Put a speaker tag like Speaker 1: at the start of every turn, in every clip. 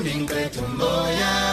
Speaker 1: Straight to my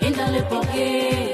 Speaker 2: indale pouquinho,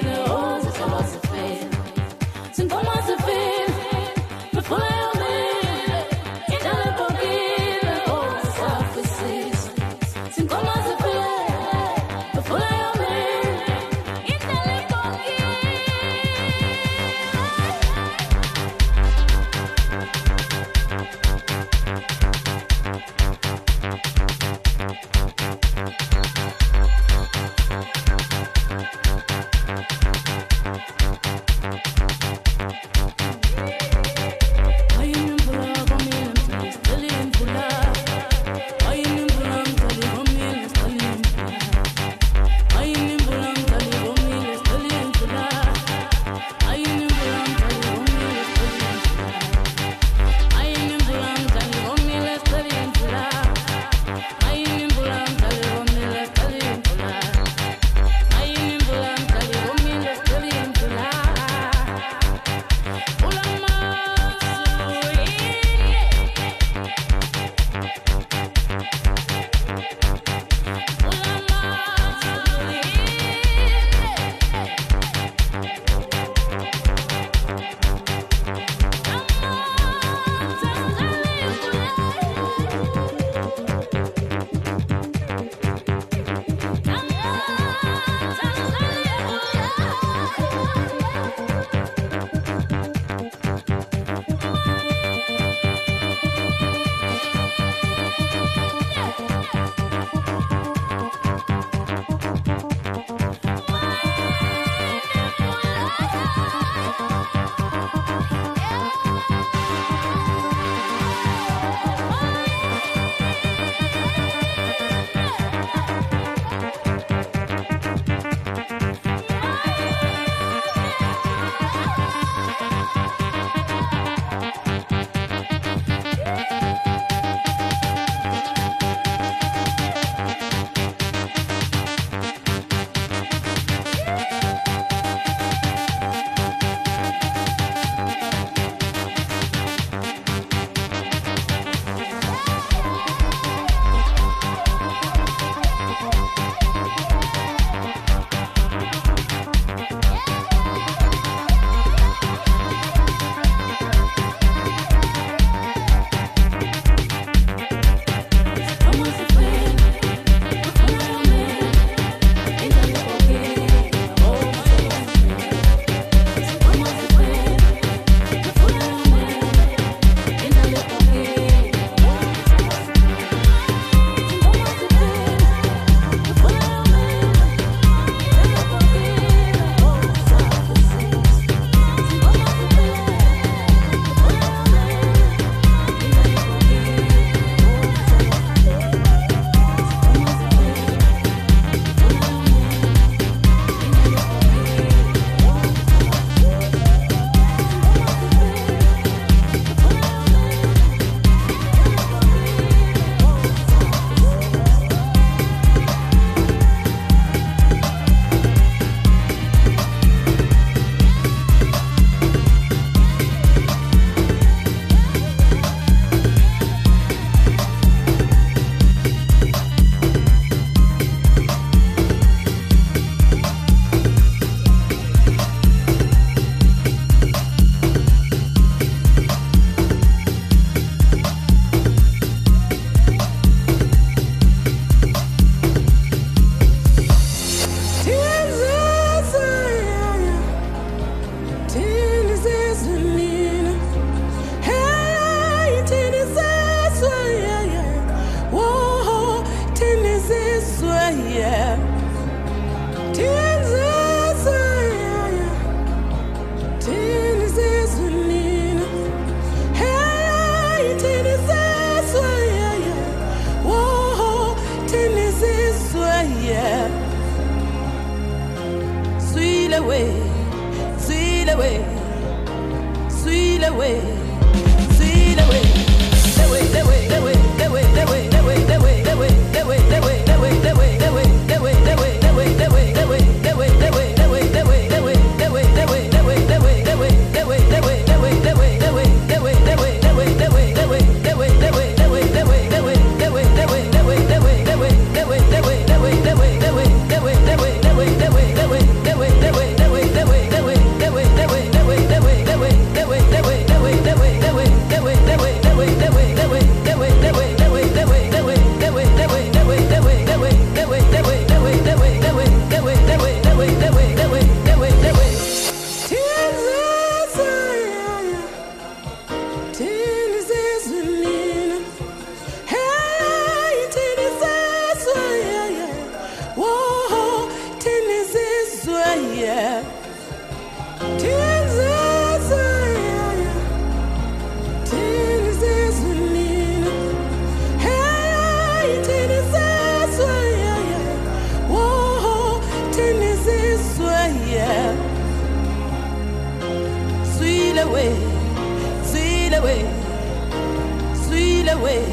Speaker 3: away,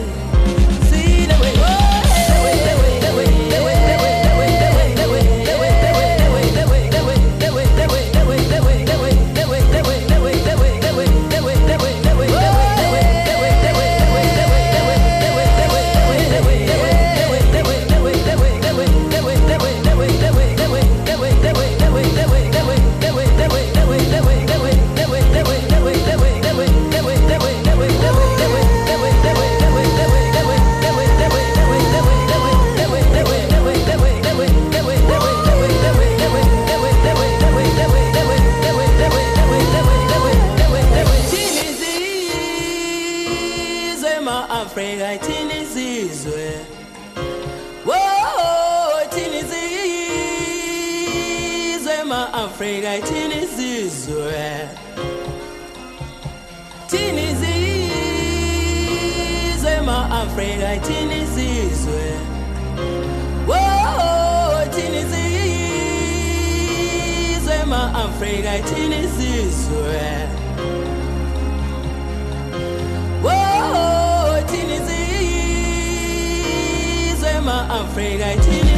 Speaker 3: sail away. Oh. Africa thina isizwe? Woah thina isizwe? Ma Africa thina isizwe? Woah thina isizwe? Ma Africa thina